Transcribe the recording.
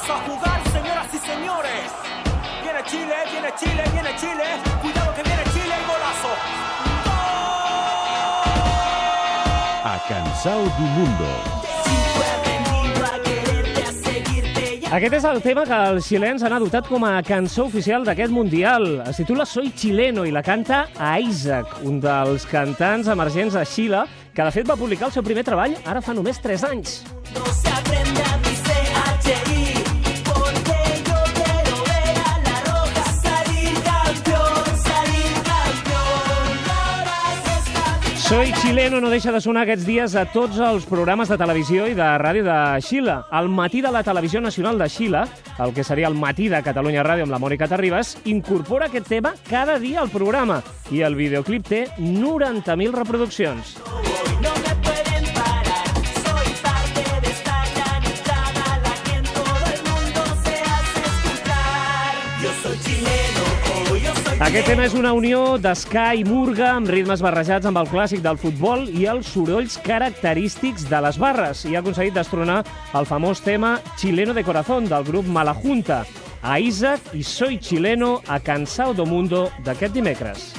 Vamos a jugar, señoras y señores. Viene Chile, viene Chile, viene Chile. Cuidado que viene Chile y golazo. A Cansao du Mundo. Aquest és el tema que els xilens han adoptat com a cançó oficial d'aquest Mundial. Es titula Soy chileno i la canta Isaac, un dels cantants emergents a Xile, que de fet va publicar el seu primer treball ara fa només 3 anys. No se aprende Soy chileno no deixa de sonar aquests dies a tots els programes de televisió i de ràdio de Xile. Al matí de la Televisió Nacional de Xile, el que seria el matí de Catalunya Ràdio amb la Mònica Terribas, incorpora aquest tema cada dia al programa i el videoclip té 90.000 reproduccions. Aquest tema és una unió d'esca i murga amb ritmes barrejats amb el clàssic del futbol i els sorolls característics de les barres i ha aconseguit destronar el famós tema Chileno de Corazón del grup Malajunta. A Isaac i Soy Chileno a Cansao do Mundo d'aquest dimecres.